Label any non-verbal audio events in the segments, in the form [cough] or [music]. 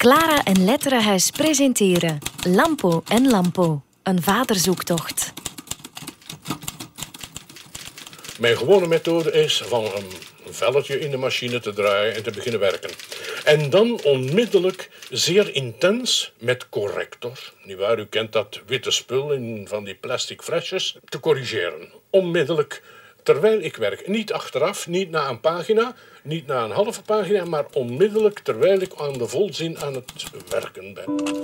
Clara en Letterenhuis presenteren Lampo en Lampo, een vaderzoektocht. Mijn gewone methode is van een velletje in de machine te draaien en te beginnen werken. En dan onmiddellijk zeer intens met corrector, nietwaar, u kent dat witte spul in van die plastic flesjes, te corrigeren. Onmiddellijk terwijl ik werk. Niet achteraf, niet na een pagina, niet na een halve pagina, maar onmiddellijk terwijl ik aan de volzin aan het werken ben.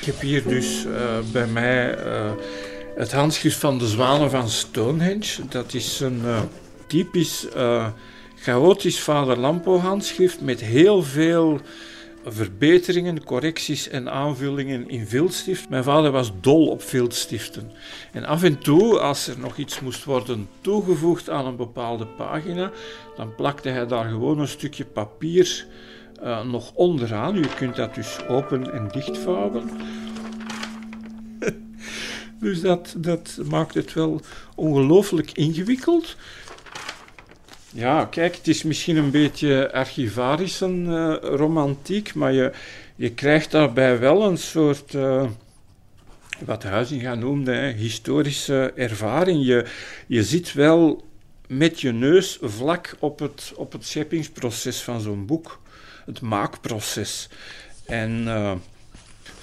Ik heb hier dus uh, bij mij uh, het handschrift van de zwanen van Stonehenge. Dat is een uh, typisch chaotisch vader Lampo handschrift met heel veel verbeteringen, correcties en aanvullingen in viltstift. Mijn vader was dol op viltstiften. En af en toe, als er nog iets moest worden toegevoegd aan een bepaalde pagina, dan plakte hij daar gewoon een stukje papier uh, nog onderaan. Je kunt dat dus open en dichtvouwen. [laughs] dus dat, dat maakt het wel ongelooflijk ingewikkeld. Ja, kijk, het is misschien een beetje archivarische uh, romantiek, maar je, je krijgt daarbij wel een soort, uh, wat Huizinga noemde, hè, historische ervaring. Je, je zit wel met je neus vlak op het, op het scheppingsproces van zo'n boek, het maakproces. En uh,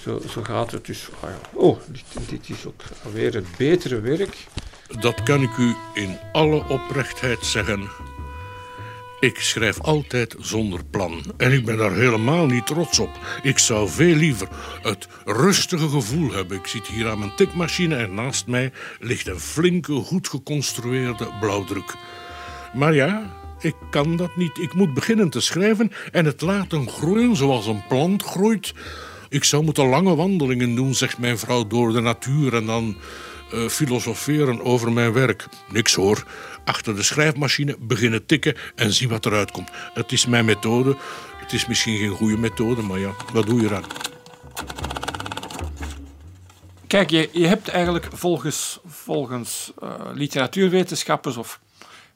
zo, zo gaat het dus. Oh, dit, dit is ook alweer het betere werk. Dat kan ik u in alle oprechtheid zeggen. Ik schrijf altijd zonder plan en ik ben daar helemaal niet trots op. Ik zou veel liever het rustige gevoel hebben. Ik zit hier aan mijn tikmachine en naast mij ligt een flinke, goed geconstrueerde blauwdruk. Maar ja, ik kan dat niet. Ik moet beginnen te schrijven en het laten groeien zoals een plant groeit. Ik zou moeten lange wandelingen doen, zegt mijn vrouw, door de natuur en dan uh, filosoferen over mijn werk. Niks hoor achter de schrijfmachine, beginnen tikken en zien wat eruit komt. Het is mijn methode. Het is misschien geen goede methode, maar ja, wat doe je eraan? Kijk, je, je hebt eigenlijk volgens, volgens uh, literatuurwetenschappers of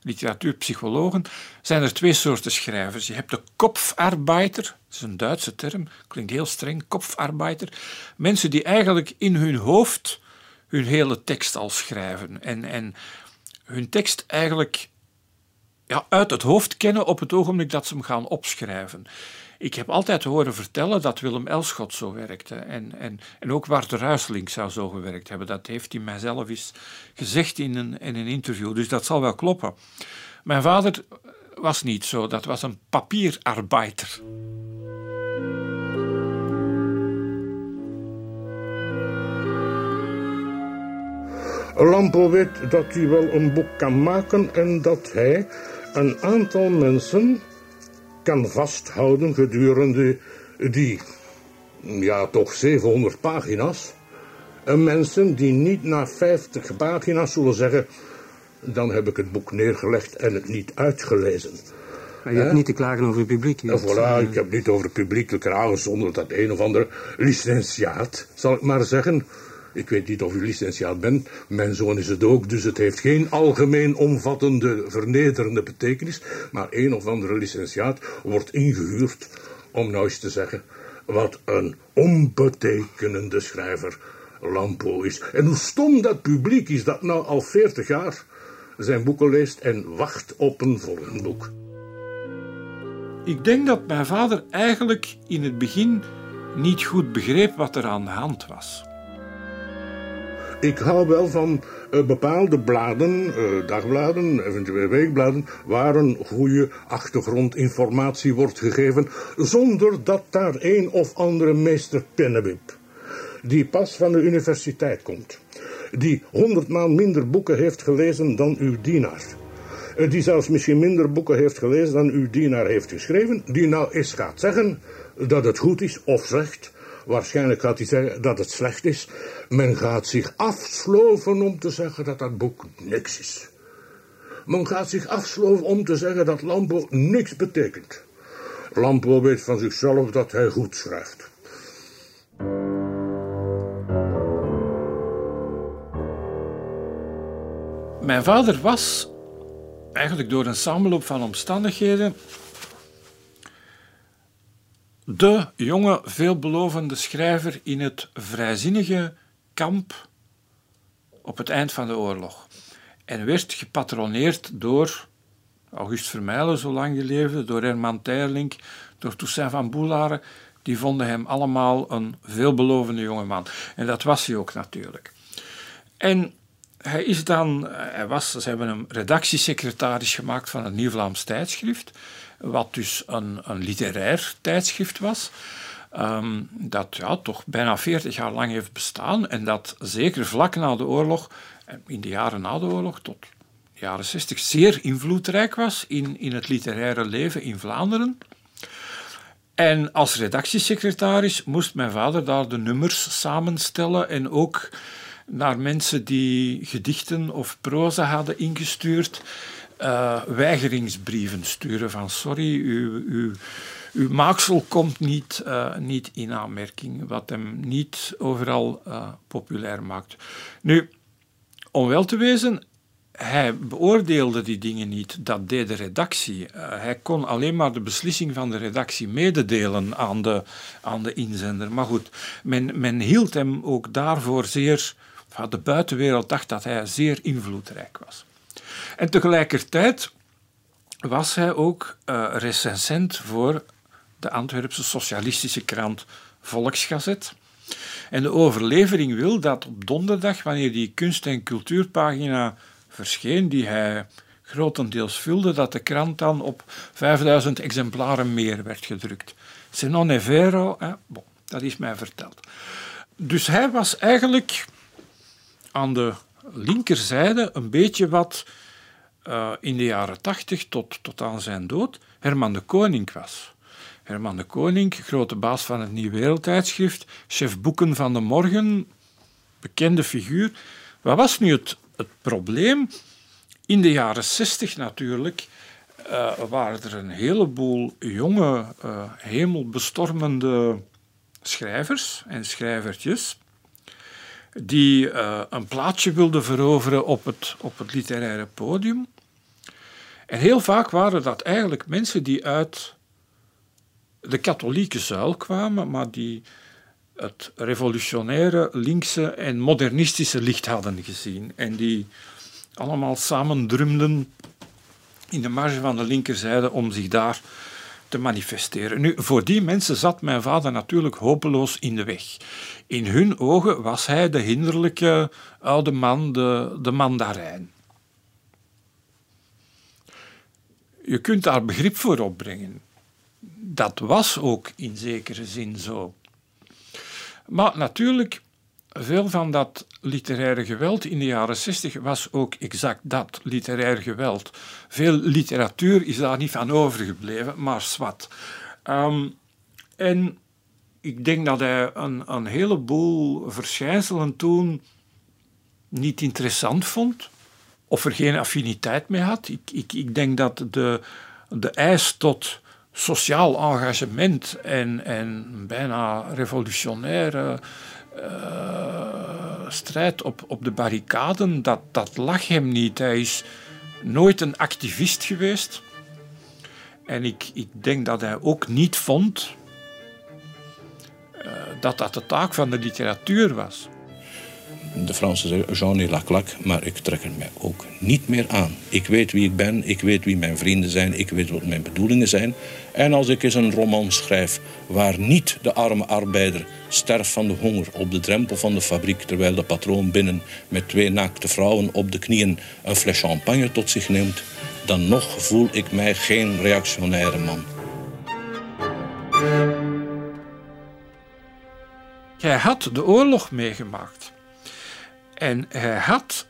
literatuurpsychologen zijn er twee soorten schrijvers. Je hebt de kopfarbeider, dat is een Duitse term, klinkt heel streng, kopfarbeider. Mensen die eigenlijk in hun hoofd hun hele tekst al schrijven. En, en hun tekst eigenlijk ja, uit het hoofd kennen op het ogenblik dat ze hem gaan opschrijven. Ik heb altijd horen vertellen dat Willem Elschot zo werkte. En, en, en ook Ruislink zou zo gewerkt hebben. Dat heeft hij mijzelf eens gezegd in een, in een interview. Dus dat zal wel kloppen. Mijn vader was niet zo. Dat was een papierarbeider. Lampo weet dat hij wel een boek kan maken en dat hij een aantal mensen kan vasthouden gedurende die, ja, toch 700 pagina's. En mensen die niet na 50 pagina's zullen zeggen: dan heb ik het boek neergelegd en het niet uitgelezen. Maar je hebt niet te klagen over het publiek. Ja, voilà, ik heb niet over het publiek te klagen zonder dat een of andere licentiaat, zal ik maar zeggen, ik weet niet of u licentiaat bent. Mijn zoon is het ook, dus het heeft geen algemeen omvattende, vernederende betekenis. Maar een of andere licentiaat wordt ingehuurd om nou eens te zeggen wat een onbetekenende schrijver Lampo is. En hoe stom dat publiek is dat nou al 40 jaar zijn boeken leest en wacht op een volgend boek. Ik denk dat mijn vader eigenlijk in het begin niet goed begreep wat er aan de hand was. Ik hou wel van uh, bepaalde bladen, uh, dagbladen, eventueel weekbladen, waar een goede achtergrondinformatie wordt gegeven, zonder dat daar een of andere meester Pennewip, die pas van de universiteit komt, die honderdmaal minder boeken heeft gelezen dan uw dienaar, eh, die zelfs misschien minder boeken heeft gelezen dan uw dienaar heeft geschreven, die nou eens gaat zeggen dat het goed is of slecht, Waarschijnlijk gaat hij zeggen dat het slecht is. Men gaat zich afsloven om te zeggen dat dat boek niks is. Men gaat zich afsloven om te zeggen dat Lampo niks betekent. Lampo weet van zichzelf dat hij goed schrijft. Mijn vader was, eigenlijk door een samenloop van omstandigheden, de jonge, veelbelovende schrijver in het vrijzinnige kamp op het eind van de oorlog. En werd gepatroneerd door August Vermijlen, zo lang geleefd, door Herman Teirlink, door Toussaint van Boularen. Die vonden hem allemaal een veelbelovende jongeman. En dat was hij ook natuurlijk. En hij is dan, hij was, ze hebben hem redactiesecretaris gemaakt van het Nieuw-Vlaams tijdschrift, wat dus een, een literair tijdschrift was. Ehm, dat ja, toch bijna 40 jaar lang heeft bestaan en dat zeker vlak na de oorlog, in de jaren na de oorlog tot de jaren 60, zeer invloedrijk was in, in het literaire leven in Vlaanderen. En als redactiesecretaris moest mijn vader daar de nummers samenstellen en ook naar mensen die gedichten of proza hadden ingestuurd, uh, weigeringsbrieven sturen van sorry, uw, uw, uw maaksel komt niet, uh, niet in aanmerking, wat hem niet overal uh, populair maakt. Nu, om wel te wezen, hij beoordeelde die dingen niet, dat deed de redactie. Hij kon alleen maar de beslissing van de redactie mededelen aan de, aan de inzender. Maar goed, men, men hield hem ook daarvoor zeer. De buitenwereld dacht dat hij zeer invloedrijk was. En tegelijkertijd was hij ook uh, recensent voor de Antwerpse socialistische krant Volksgazet. En de overlevering wil dat op donderdag, wanneer die kunst- en cultuurpagina verscheen, die hij grotendeels vulde, dat de krant dan op 5000 exemplaren meer werd gedrukt. Se non è vero, dat is mij verteld. Dus hij was eigenlijk aan de linkerzijde een beetje wat uh, in de jaren 80 tot, tot aan zijn dood Herman de Koning was. Herman de Koning, grote baas van het Nieuw Wereldtijdschrift, chef boeken van de morgen, bekende figuur. Wat was nu het, het probleem? In de jaren 60 natuurlijk uh, waren er een heleboel jonge, uh, hemelbestormende schrijvers en schrijvertjes die uh, een plaatsje wilden veroveren op het, op het literaire podium. En heel vaak waren dat eigenlijk mensen die uit de katholieke zuil kwamen, maar die het revolutionaire, linkse en modernistische licht hadden gezien. En die allemaal samen drumden in de marge van de linkerzijde om zich daar te manifesteren. Nu, voor die mensen zat mijn vader natuurlijk hopeloos in de weg. In hun ogen was hij de hinderlijke oude man, de, de mandarijn. Je kunt daar begrip voor opbrengen. Dat was ook in zekere zin zo. Maar natuurlijk, veel van dat literaire geweld in de jaren 60 was ook exact dat, literair geweld. Veel literatuur is daar niet van overgebleven, maar zwart. Um, en ik denk dat hij een, een heleboel verschijnselen toen niet interessant vond of er geen affiniteit mee had. Ik, ik, ik denk dat de, de eis tot sociaal engagement en, en bijna revolutionaire strijd op, op de barricaden, dat, dat lag hem niet. Hij is nooit een activist geweest. En ik, ik denk dat hij ook niet vond uh, dat dat de taak van de literatuur was de Fransen zeggen Jean et la claque, maar ik trek er mij ook niet meer aan. Ik weet wie ik ben, ik weet wie mijn vrienden zijn, ik weet wat mijn bedoelingen zijn. En als ik eens een roman schrijf waar niet de arme arbeider sterft van de honger op de drempel van de fabriek, terwijl de patroon binnen met twee naakte vrouwen op de knieën een fles champagne tot zich neemt, dan nog voel ik mij geen reactionaire man. Jij had de oorlog meegemaakt. En hij had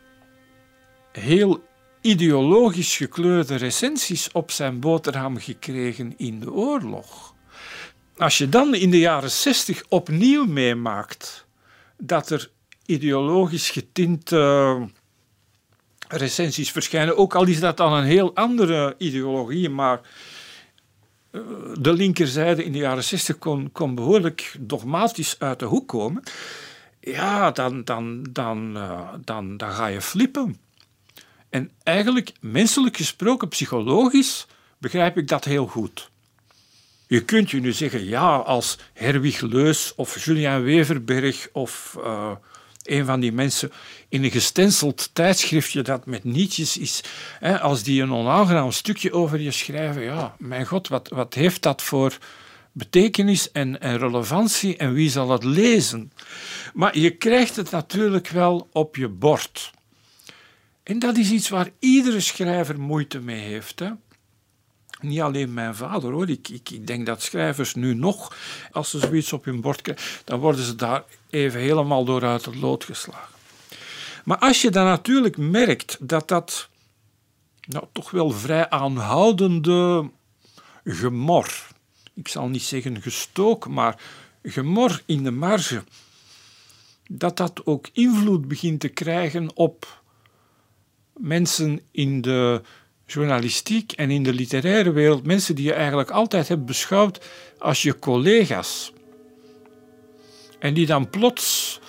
heel ideologisch gekleurde recensies op zijn boterham gekregen in de oorlog. Als je dan in de jaren zestig opnieuw meemaakt dat er ideologisch getinte recensies verschijnen, ook al is dat dan een heel andere ideologie, maar eh, de linkerzijde in de jaren 60 kon, kon behoorlijk dogmatisch uit de hoek komen ja, dan, dan, dan, uh, dan, dan ga je flippen. En eigenlijk, menselijk gesproken, psychologisch, begrijp ik dat heel goed. Je kunt je nu zeggen, ja, als Herwig Leus of Julian Weverberg of uh, een van die mensen in een gestenceld tijdschriftje dat met nietjes is, hè, als die een onaangenaam stukje over je schrijven, ja, mijn god, wat, wat heeft dat voor betekenis en, en relevantie en wie zal het lezen? Maar je krijgt het natuurlijk wel op je bord. En dat is iets waar iedere schrijver moeite mee heeft. Hè? Niet alleen mijn vader hoor. Ik, ik, ik, denk dat schrijvers nu nog, als ze zoiets op hun bord krijgen, dan worden ze daar even helemaal door uit het lood geslagen. Maar als je dan natuurlijk merkt dat dat nou, toch wel vrij aanhoudende gemor, ik zal niet zeggen gestook, maar gemor in de marge, dat dat ook invloed begint te krijgen op mensen in de journalistiek en in de literaire wereld, mensen die je eigenlijk altijd hebt beschouwd als je collega's. En die dan plots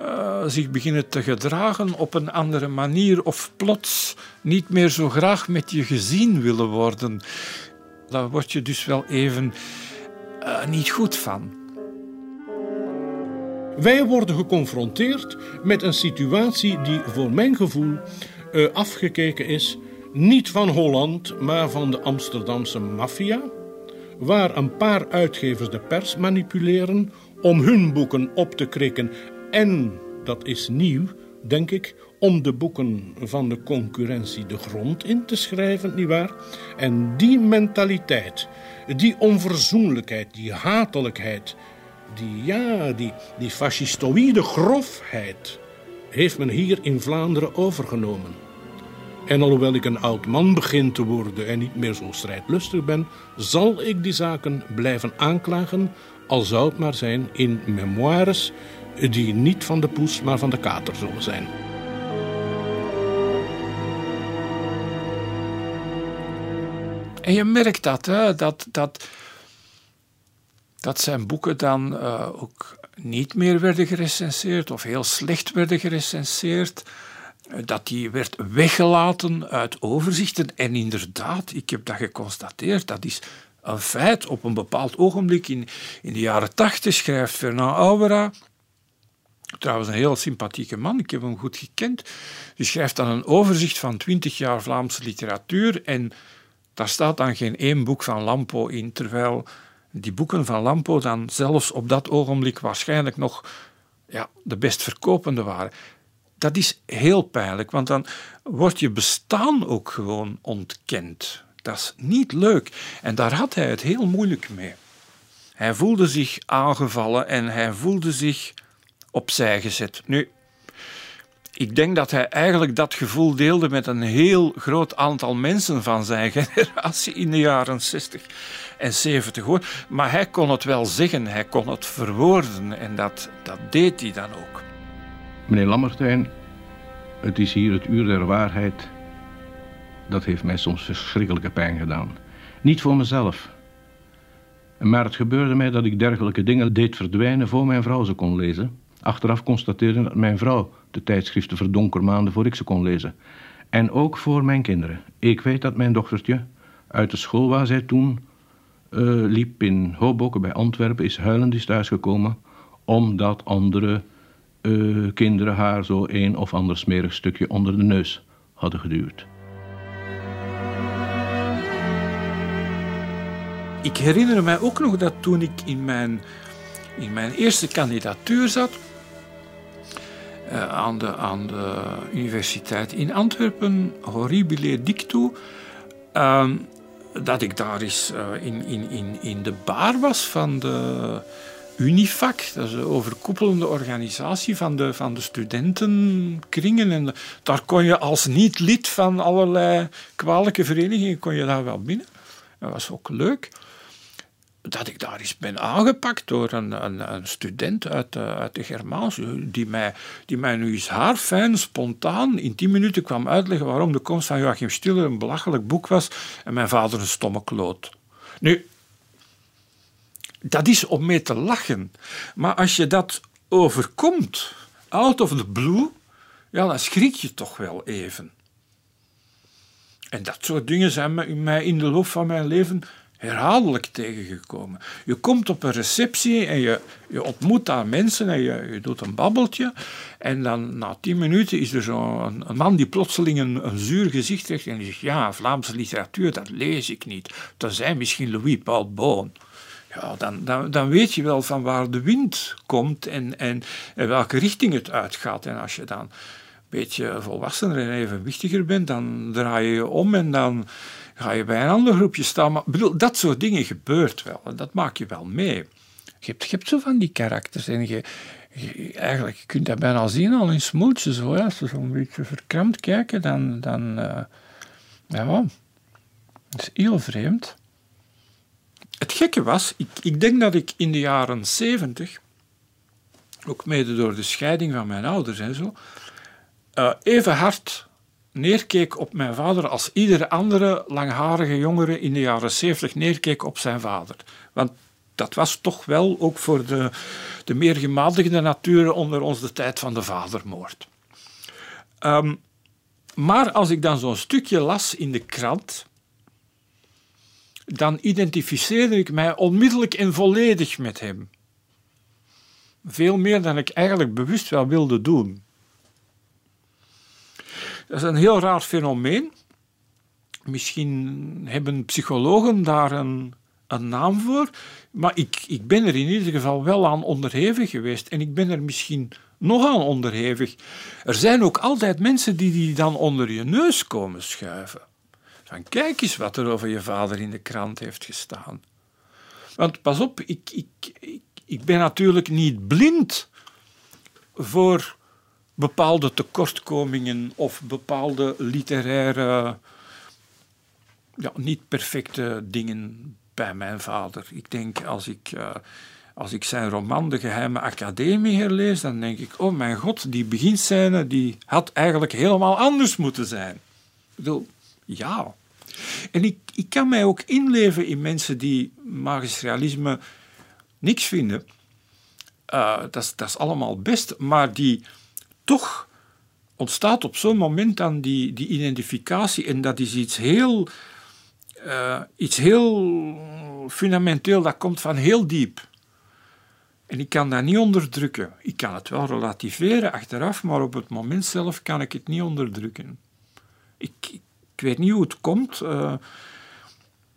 uh, zich beginnen te gedragen op een andere manier of plots niet meer zo graag met je gezien willen worden. Daar word je dus wel even uh, niet goed van. Wij worden geconfronteerd met een situatie die voor mijn gevoel uh, afgekeken is niet van Holland, maar van de Amsterdamse maffia, waar een paar uitgevers de pers manipuleren om hun boeken op te krikken en, dat is nieuw, denk ik, om de boeken van de concurrentie de grond in te schrijven, nietwaar? En die mentaliteit, die onverzoenlijkheid, die hatelijkheid, die, ja, die, die fascistoïde grofheid, heeft men hier in Vlaanderen overgenomen. En alhoewel ik een oud man begin te worden en niet meer zo strijdlustig ben, zal ik die zaken blijven aanklagen, al zou het maar zijn in memoires die niet van de poes, maar van de kater zullen zijn. En je merkt dat, hè, dat, dat, dat zijn boeken dan uh, ook niet meer werden gerecenseerd of heel slecht werden gerecenseerd dat die werd weggelaten uit overzichten. En inderdaad, ik heb dat geconstateerd, dat is een feit. Op een bepaald ogenblik in, in de jaren tachtig schrijft Fernand Aubera, trouwens een heel sympathieke man, ik heb hem goed gekend, die schrijft dan een overzicht van twintig jaar Vlaamse literatuur en daar staat dan geen één boek van Lampo in, terwijl die boeken van Lampo dan zelfs op dat ogenblik waarschijnlijk nog ja, de best verkopende waren dat is heel pijnlijk, want dan wordt je bestaan ook gewoon ontkend. Dat is niet leuk. En daar had hij het heel moeilijk mee. Hij voelde zich aangevallen en hij voelde zich opzij gezet. Nu, ik denk dat hij eigenlijk dat gevoel deelde met een heel groot aantal mensen van zijn [laughs] generatie in de jaren 60 en 70 hoor. Maar hij kon het wel zeggen, hij kon het verwoorden en dat, dat deed hij dan ook. Meneer Lammertijn, het is hier het uur der waarheid. Dat heeft mij soms verschrikkelijke pijn gedaan. Niet voor mezelf. Maar het gebeurde mij dat ik dergelijke dingen deed verdwijnen voor mijn vrouw ze kon lezen. Achteraf constateerde dat mijn vrouw de tijdschriften verdonkermaande voor ik ze kon lezen. En ook voor mijn kinderen. Ik weet dat mijn dochtertje uit de school waar zij toen uh, liep in Hoboken bij Antwerpen is huilend is thuisgekomen omdat andere uh, kinderen haar zo een of ander smerig stukje onder de neus hadden geduwd. Ik herinner mij ook nog dat toen ik in mijn, in mijn eerste kandidatuur zat, uh, aan, de, aan de universiteit in Antwerpen, horribile dictu, uh, dat ik daar eens uh, in, in, in, in de bar was van de Unifac, dat is een overkoepelende organisatie van de, van de studentenkringen. En daar kon je als niet-lid van allerlei kwalijke verenigingen kon je daar wel binnen. Dat was ook leuk. Dat ik daar eens ben aangepakt door een, een, een student uit de, uit de Germaans, die mij, die mij nu eens haarfijn, spontaan, in tien minuten kwam uitleggen waarom de komst van Joachim Stiller een belachelijk boek was en mijn vader een stomme kloot. Nu, dat is om mee te lachen. Maar als je dat overkomt, out of the blue, ja, dan schrik je toch wel even. En dat soort dingen zijn mij in de loop van mijn leven herhaaldelijk tegengekomen. Je komt op een receptie en je, je ontmoet daar mensen en je, doet een babbeltje. En dan na tien minuten is er zo'n een man die plotseling een, zuur gezicht trekt en die zegt: Ja, Vlaamse literatuur, dat lees ik niet. Dat zijn misschien Louis-Paul Boon. Ja, dan, dan, dan weet je wel van waar de wind komt en, en, en welke richting het uitgaat. En als je dan een beetje volwassener en evenwichtiger bent, dan draai je je om en dan ga je bij een ander groepje staan. Maar bedoel, dat soort dingen gebeurt wel en dat maak je wel mee. Je hebt, je hebt zo van die karakters en je, je, eigenlijk je kunt dat bijna zien al in smoeltjes. Hoor. Als ze zo'n beetje verkrampt kijken, dan, dan uh, ja, dat is heel vreemd. Het gekke was, ik, ik denk dat ik in de jaren zeventig, ook mede door de scheiding van mijn ouders en zo, uh, even hard neerkeek op mijn vader als iedere andere langharige jongere in de jaren zeventig neerkeek op zijn vader. Want dat was toch wel ook voor de, de meer gematigde naturen onder ons de tijd van de vadermoord. Um, maar als ik dan zo'n stukje las in de krant, dan identificeerde ik mij onmiddellijk en volledig met hem. Veel meer dan ik eigenlijk bewust wel wilde doen. Dat is een heel raar fenomeen. Misschien hebben psychologen daar een, een naam voor, maar ik, ik ben er in ieder geval wel aan onderhevig geweest en ik ben er misschien nog aan onderhevig. Er zijn ook altijd mensen die die dan onder je neus komen schuiven. Van kijk eens wat er over je vader in de krant heeft gestaan. Want pas op, ik, ik, ik, ik ben natuurlijk niet blind voor bepaalde tekortkomingen of bepaalde literaire, ja, niet perfecte dingen bij mijn vader. Ik denk als ik, uh, als ik zijn roman De Geheime Academie herlees, dan denk ik, oh mijn god, die beginscène die had eigenlijk helemaal anders moeten zijn. Ik bedoel, ja. En ik, ik kan mij ook inleven in mensen die magisch realisme niks vinden. Uh, dat, dat is allemaal best, maar die toch ontstaat op zo'n moment dan die, die identificatie. En dat is iets heel, uh, iets heel fundamenteel, dat komt van heel diep. En ik kan dat niet onderdrukken. Ik kan het wel relativeren achteraf, maar op het moment zelf kan ik het niet onderdrukken. Ik, ik weet niet hoe het komt, uh,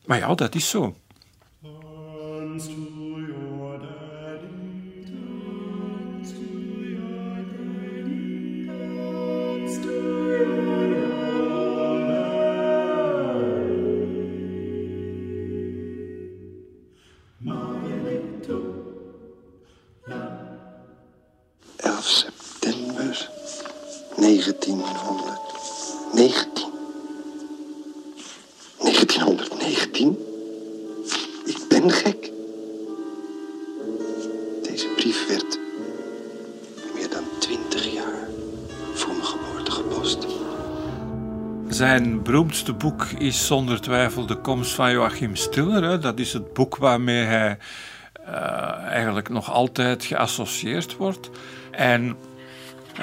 maar ja, dat is zo. 1919. 1919? Ik ben gek. Deze brief werd meer dan twintig jaar voor mijn geboorte gepost. Zijn beroemdste boek is zonder twijfel De komst van Joachim Stiller. Dat is het boek waarmee hij uh, eigenlijk nog altijd geassocieerd wordt. En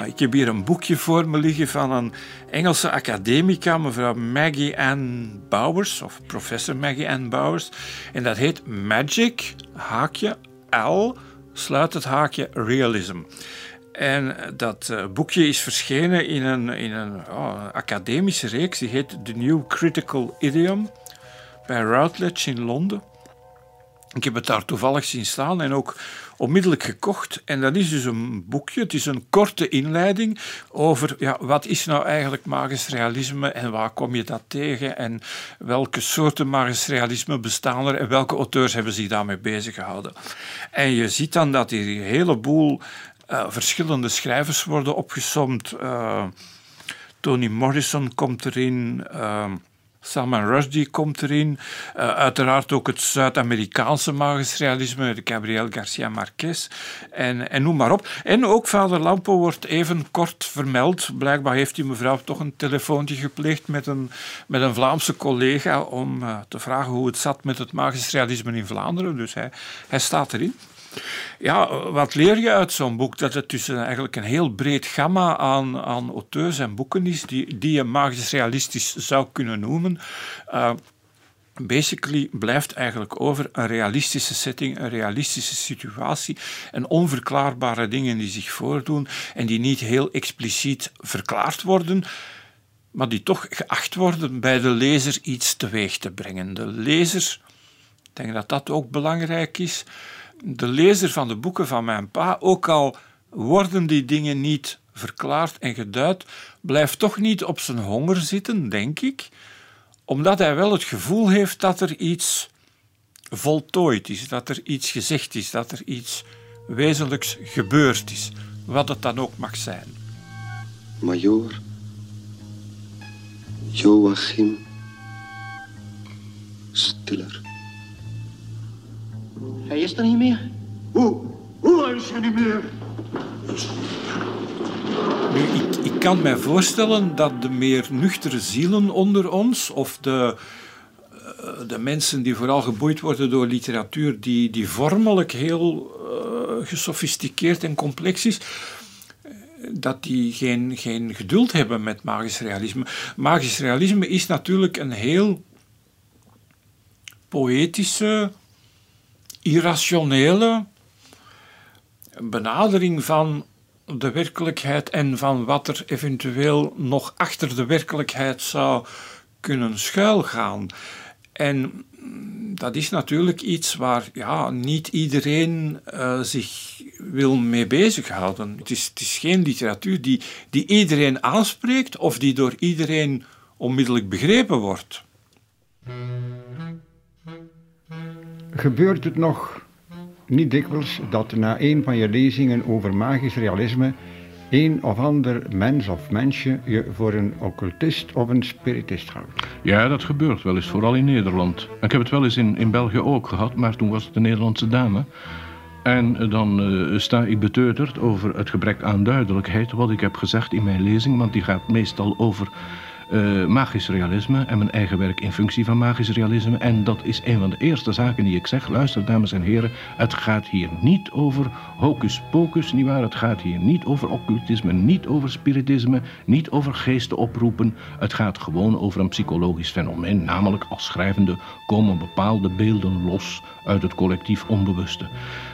ik heb hier een boekje voor me liggen van een Engelse academica, mevrouw Maggie Ann Bowers, of professor Maggie Ann Bowers. En dat heet Magic, haakje L, sluit het haakje Realism. En dat uh, boekje is verschenen in een, in een oh, academische reeks, die heet The New Critical Idiom, bij Routledge in Londen. Ik heb het daar toevallig zien staan en ook onmiddellijk gekocht. En dat is dus een boekje. Het is een korte inleiding over ja, wat is nou eigenlijk magisch realisme en waar kom je dat tegen en welke soorten magisch realisme bestaan er en welke auteurs hebben zich daarmee bezig gehouden. En je ziet dan dat hier een heleboel uh, verschillende schrijvers worden opgesomd. Uh, Toni Morrison komt erin. Uh, Salman Rushdie komt erin. Uh, uiteraard ook het Zuid-Amerikaanse magisch realisme, Gabriel Garcia Marquez en, en noem maar op. En ook vader Lampo wordt even kort vermeld. Blijkbaar heeft die mevrouw toch een telefoontje gepleegd met een, met een Vlaamse collega om uh, te vragen hoe het zat met het magisch realisme in Vlaanderen. Dus hij, hij staat erin. Ja, wat leer je uit zo'n boek? Dat het dus eigenlijk een heel breed gamma aan, aan auteurs en boeken is die, die je magisch realistisch zou kunnen noemen. Uh, basically blijft eigenlijk over een realistische setting, een realistische situatie en onverklaarbare dingen die zich voordoen en die niet heel expliciet verklaard worden, maar die toch geacht worden bij de lezer iets teweeg te brengen. De lezer, ik denk dat dat ook belangrijk is, de lezer van de boeken van mijn pa, ook al worden die dingen niet verklaard en geduid, blijft toch niet op zijn honger zitten, denk ik, omdat hij wel het gevoel heeft dat er iets voltooid is, dat er iets gezegd is, dat er iets wezenlijks gebeurd is, wat het dan ook mag zijn. Major Joachim Stiller. Hij is er niet meer. Hoe? Hoe is hij niet meer? Nu, ik, ik kan mij voorstellen dat de meer nuchtere zielen onder ons, of de, eh, de mensen die vooral geboeid worden door literatuur, die, die vormelijk heel uh, gesofisticeerd en complex is, dat die geen, geen geduld hebben met magisch realisme. Magisch realisme is natuurlijk een heel poëtische, irrationele benadering van de werkelijkheid en van wat er eventueel nog achter de werkelijkheid zou kunnen schuilgaan. En dat is natuurlijk iets waar ja, niet iedereen uh, zich wil mee bezighouden. Het is, het is geen literatuur die, die iedereen aanspreekt of die door iedereen onmiddellijk begrepen wordt. Gebeurt het nog niet dikwijls dat na een van je lezingen over magisch realisme een of ander mens of mensje je voor een occultist of een spiritist houdt. Ja, dat gebeurt wel eens, vooral in Nederland. Ik heb het wel eens in, in België ook gehad, maar toen was het een Nederlandse dame. En dan uh, sta ik beteuterd over het gebrek aan duidelijkheid wat ik heb gezegd in mijn lezing, want die gaat meestal over uh, magisch realisme en mijn eigen werk in functie van magisch realisme. En dat is een van de eerste zaken die ik zeg. Luister, dames en heren, het gaat hier niet over hocus pocus, nietwaar? Het gaat hier niet over occultisme, niet over spiritisme, niet over geesten oproepen. Het gaat gewoon over een psychologisch fenomeen, namelijk als schrijvende komen bepaalde beelden los uit het collectief onbewuste.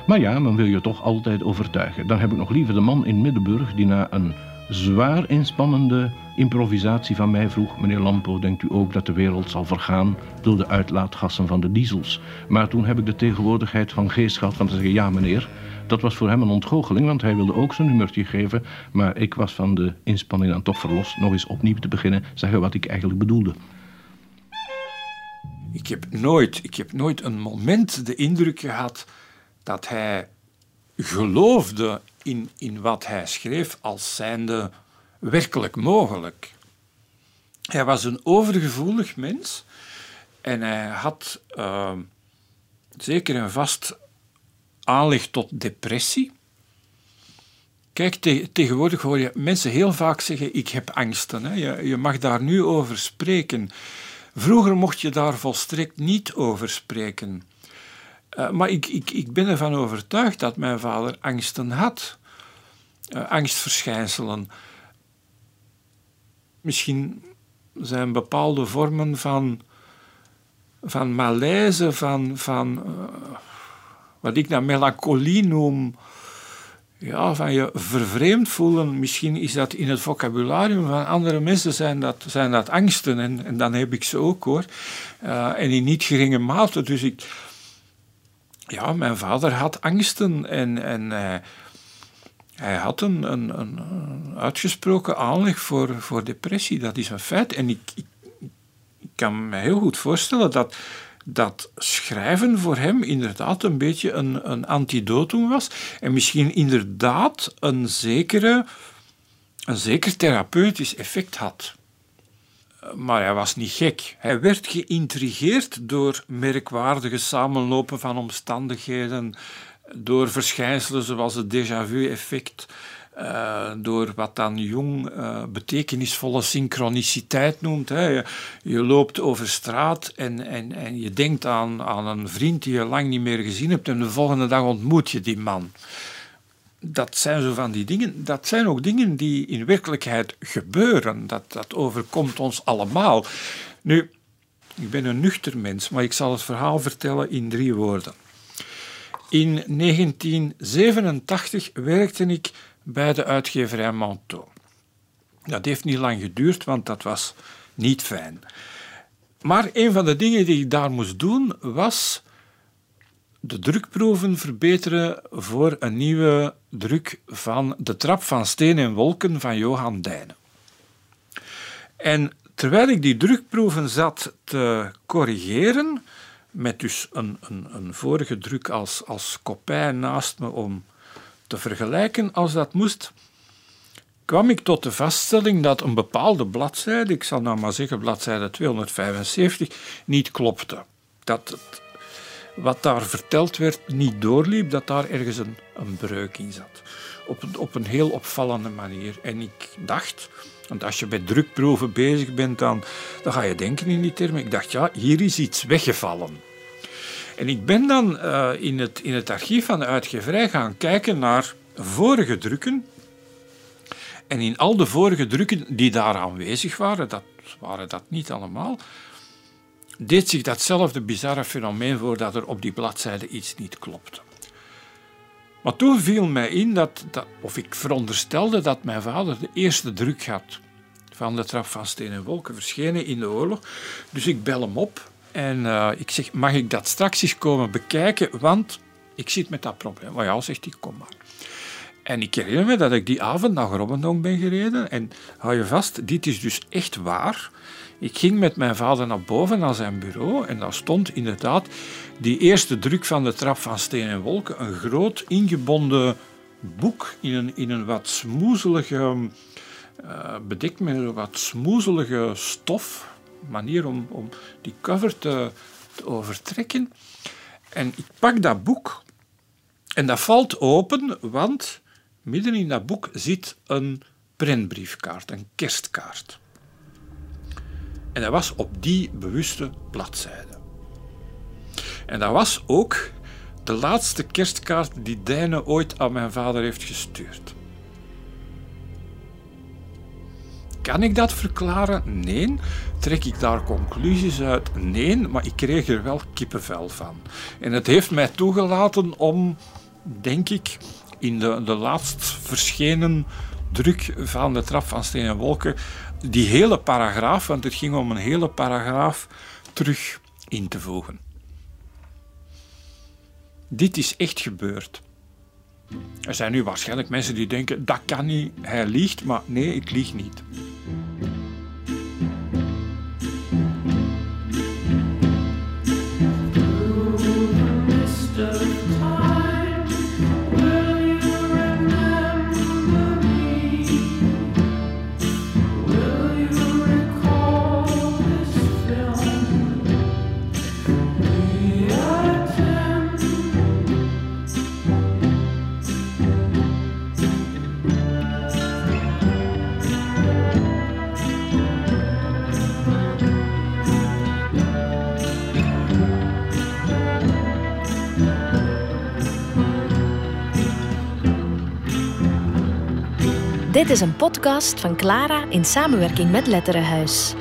Maar ja, men wil je toch altijd overtuigen. Dan heb ik nog liever de man in Middenburg die na een zwaar inspannende improvisatie van mij vroeg: Meneer Lampo, denkt u ook dat de wereld zal vergaan door de uitlaatgassen van de diesels? Maar toen heb ik de tegenwoordigheid van geest gehad van te zeggen: Ja, meneer. Dat was voor hem een ontgoocheling, want hij wilde ook zijn nummertje geven. Maar ik was van de inspanning dan toch verlost nog eens opnieuw te beginnen, zeggen wat ik eigenlijk bedoelde. Ik heb nooit, ik heb nooit een moment de indruk gehad dat hij geloofde in, in wat hij schreef als zijnde werkelijk mogelijk. Hij was een overgevoelig mens en hij had uh, zeker een vast aanleg tot depressie. Kijk, te tegenwoordig hoor je mensen heel vaak zeggen: Ik heb angsten. Hè. Je, je mag daar nu over spreken. Vroeger mocht je daar volstrekt niet over spreken. Uh, maar ik, ik, ik ben ervan overtuigd dat mijn vader angsten had. Uh, angstverschijnselen. Misschien zijn bepaalde vormen van, van malaise, van, van uh, wat ik nou melancholie noem, ja, van je vervreemd voelen. Misschien is dat in het vocabularium van andere mensen zijn dat, zijn dat angsten. En, en dan heb ik ze ook hoor. Uh, en in niet geringe mate. Dus ik, ja, mijn vader had angsten en, en hij had een, een, een, uitgesproken aanleg voor, voor depressie. Dat is een feit. En ik, ik, ik kan me heel goed voorstellen dat, dat schrijven voor hem inderdaad een beetje een, een antidotum was. En misschien inderdaad een, zekere, een zeker therapeutisch effect had. Maar hij was niet gek. Hij werd geïntrigeerd door merkwaardige samenlopen van omstandigheden, door verschijnselen zoals het déjà vu-effect, uh, door wat dan Jung uh, betekenisvolle synchroniciteit noemt. Hè. Je, je, loopt over straat en, en, en je denkt aan, aan een vriend die je lang niet meer gezien hebt en de volgende dag ontmoet je die man dat zijn zo van die dingen. Dat zijn ook dingen die in werkelijkheid gebeuren. Dat, dat overkomt ons allemaal. Nu, Ik ben een nuchter mens, maar ik zal het verhaal vertellen in drie woorden. In 1987 werkte ik bij de uitgeverij Manteau. Dat heeft niet lang geduurd, want dat was niet fijn. Maar een van de dingen die ik daar moest doen was de drukproeven verbeteren voor een nieuwe druk van De Trap van Steen en Wolken van Johan Dijnen. En terwijl ik die drukproeven zat te corrigeren, met dus een, een, een vorige druk als, als kopij naast me om te vergelijken als dat moest, kwam ik tot de vaststelling dat een bepaalde bladzijde, ik zal nou maar zeggen bladzijde 275, niet klopte. Dat wat daar verteld werd niet doorliep, dat daar ergens een, een breuk in zat. Op, op een heel opvallende manier. En ik dacht, want als je bij drukproeven bezig bent, dan, dan ga je denken in die termen. Ik dacht, ja, hier is iets weggevallen. En ik ben dan uh, in, het, in het archief van de uitgeverij gaan kijken naar vorige drukken en in al de vorige drukken die daar aanwezig waren, dat waren dat niet allemaal, deed zich datzelfde bizarre fenomeen voor dat er op die bladzijde iets niet klopte. Maar toen viel mij in dat, dat, of ik veronderstelde dat mijn vader de eerste druk had van de trap van Steen en Wolken, verschenen in de oorlog. Dus ik bel hem op en uh, ik zeg, mag ik dat straks eens komen bekijken, want ik zit met dat probleem. Maar ja, zegt hij, kom maar. En ik herinner me dat ik die avond naar Robbendonk ben gereden. En hou je vast, dit is dus echt waar. Ik ging met mijn vader naar boven naar zijn bureau en daar stond inderdaad die eerste druk van de trap van Steen en Wolken. Een groot ingebonden boek in een, in een wat smoezelige, uh, bedekt met een wat smoezelige stof. Manier om, om die cover te, te overtrekken. En ik pak dat boek en dat valt open, want Midden in dat boek zit een prentbriefkaart, een kerstkaart. En dat was op die bewuste bladzijde. En dat was ook de laatste kerstkaart die Dijne ooit aan mijn vader heeft gestuurd. Kan ik dat verklaren? Nee. Trek ik daar conclusies uit? Nee, maar ik kreeg er wel kippenvel van. En het heeft mij toegelaten om, denk ik, in de, de laatst verschenen druk van de trap van Steen en Wolken die hele paragraaf, want het ging om een hele paragraaf, terug in te voegen. Dit is echt gebeurd. Er zijn nu waarschijnlijk mensen die denken, dat kan niet, hij liegt, maar nee, ik lieg niet. Dit is een podcast van Clara in samenwerking met Letterenhuis.